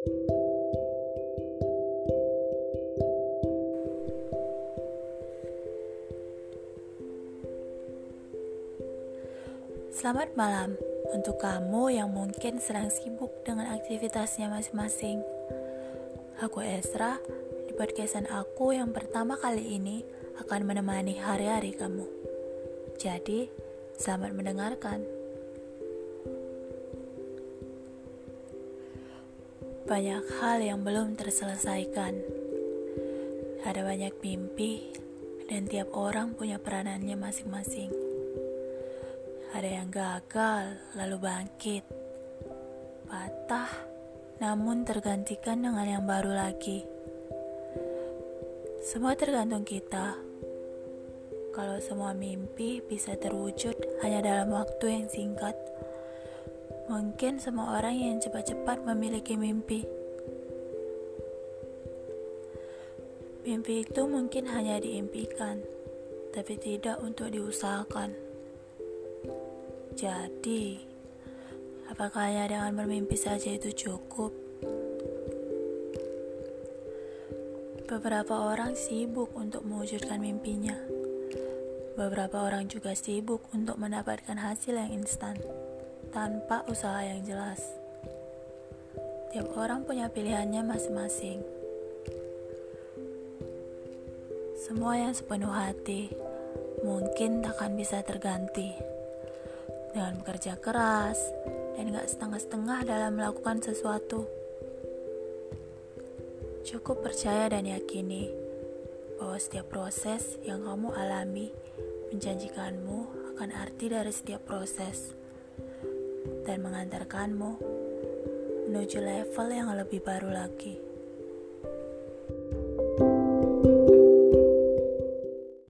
Selamat malam untuk kamu yang mungkin sedang sibuk dengan aktivitasnya masing-masing. Aku Esra, di podcastan aku yang pertama kali ini akan menemani hari-hari kamu. Jadi, selamat mendengarkan. Banyak hal yang belum terselesaikan. Ada banyak mimpi, dan tiap orang punya peranannya masing-masing. Ada yang gagal, lalu bangkit, patah, namun tergantikan dengan yang baru lagi. Semua tergantung kita. Kalau semua mimpi bisa terwujud hanya dalam waktu yang singkat Mungkin semua orang yang cepat-cepat memiliki mimpi. Mimpi itu mungkin hanya diimpikan, tapi tidak untuk diusahakan. Jadi, apakah hanya dengan bermimpi saja itu cukup? Beberapa orang sibuk untuk mewujudkan mimpinya. Beberapa orang juga sibuk untuk mendapatkan hasil yang instan tanpa usaha yang jelas. Tiap orang punya pilihannya masing-masing. Semua yang sepenuh hati mungkin takkan bisa terganti dengan bekerja keras dan gak setengah-setengah dalam melakukan sesuatu. Cukup percaya dan yakini bahwa setiap proses yang kamu alami menjanjikanmu akan arti dari setiap proses dan mengantarkanmu menuju level yang lebih baru lagi.